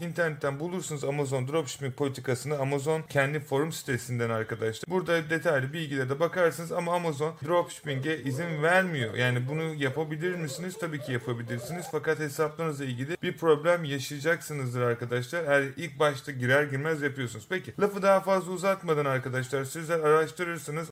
İnternetten bulursunuz Amazon dropshipping politikasını Amazon kendi forum sitesinden arkadaşlar. Burada detaylı bilgilere de bakarsınız ama Amazon dropshipping'e izin vermiyor. Yani bunu yapabilir misiniz? Tabii ki yapabilirsiniz. Fakat hesaplarınızla ilgili bir problem yaşayacaksınızdır arkadaşlar. Eğer ilk başta girer girmez yapıyorsunuz. Peki lafı daha fazla uzatmadan arkadaşlar sizler araştırırsınız.